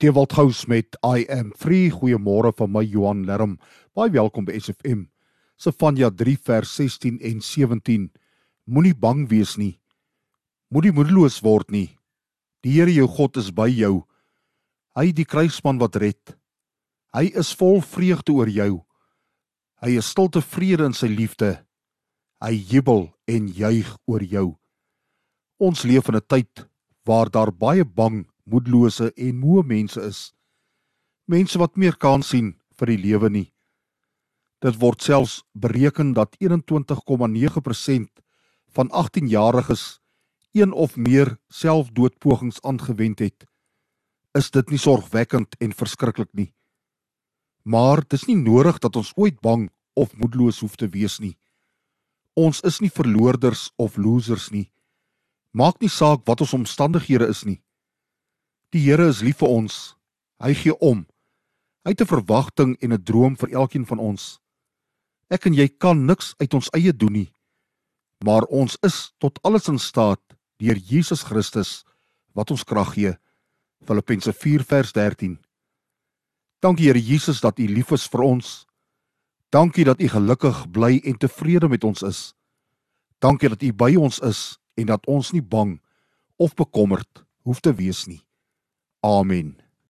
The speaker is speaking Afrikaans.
Dewald Gous met I am free. Goeiemôre van my Johan Lerm. Baie welkom by SFM. Sefanja 3 vers 16 en 17. Moenie bang wees nie. Moenie moedeloos word nie. Die Here jou God is by jou. Hy die kruisman wat red. Hy is vol vreugde oor jou. Hy is stil tevrede in sy liefde. Hy jubel en juig oor jou. Ons leef in 'n tyd waar daar baie bang moedlose en moe mense is. Mense wat meer kans sien vir die lewe nie. Dit word selfs bereken dat 21,9% van 18-jariges een of meer selfdoodpogings aangewend het. Is dit nie sorgwekkend en verskriklik nie? Maar dis nie nodig dat ons ooit bang of moedeloos hoef te wees nie. Ons is nie verloorders of losers nie. Maak nie saak wat ons omstandighede is nie. Die Here is lief vir ons. Hy gee om. Hy het 'n verwagting en 'n droom vir elkeen van ons. Ek en jy kan niks uit ons eie doen nie. Maar ons is tot alles in staat deur Jesus Christus wat ons krag gee. Filippense 4 vers 13. Dankie Here Jesus dat U lief is vir ons. Dankie dat U gelukkig bly en tevrede met ons is. Dankie dat U by ons is en dat ons nie bang of bekommerd hoef te wees nie. Amen.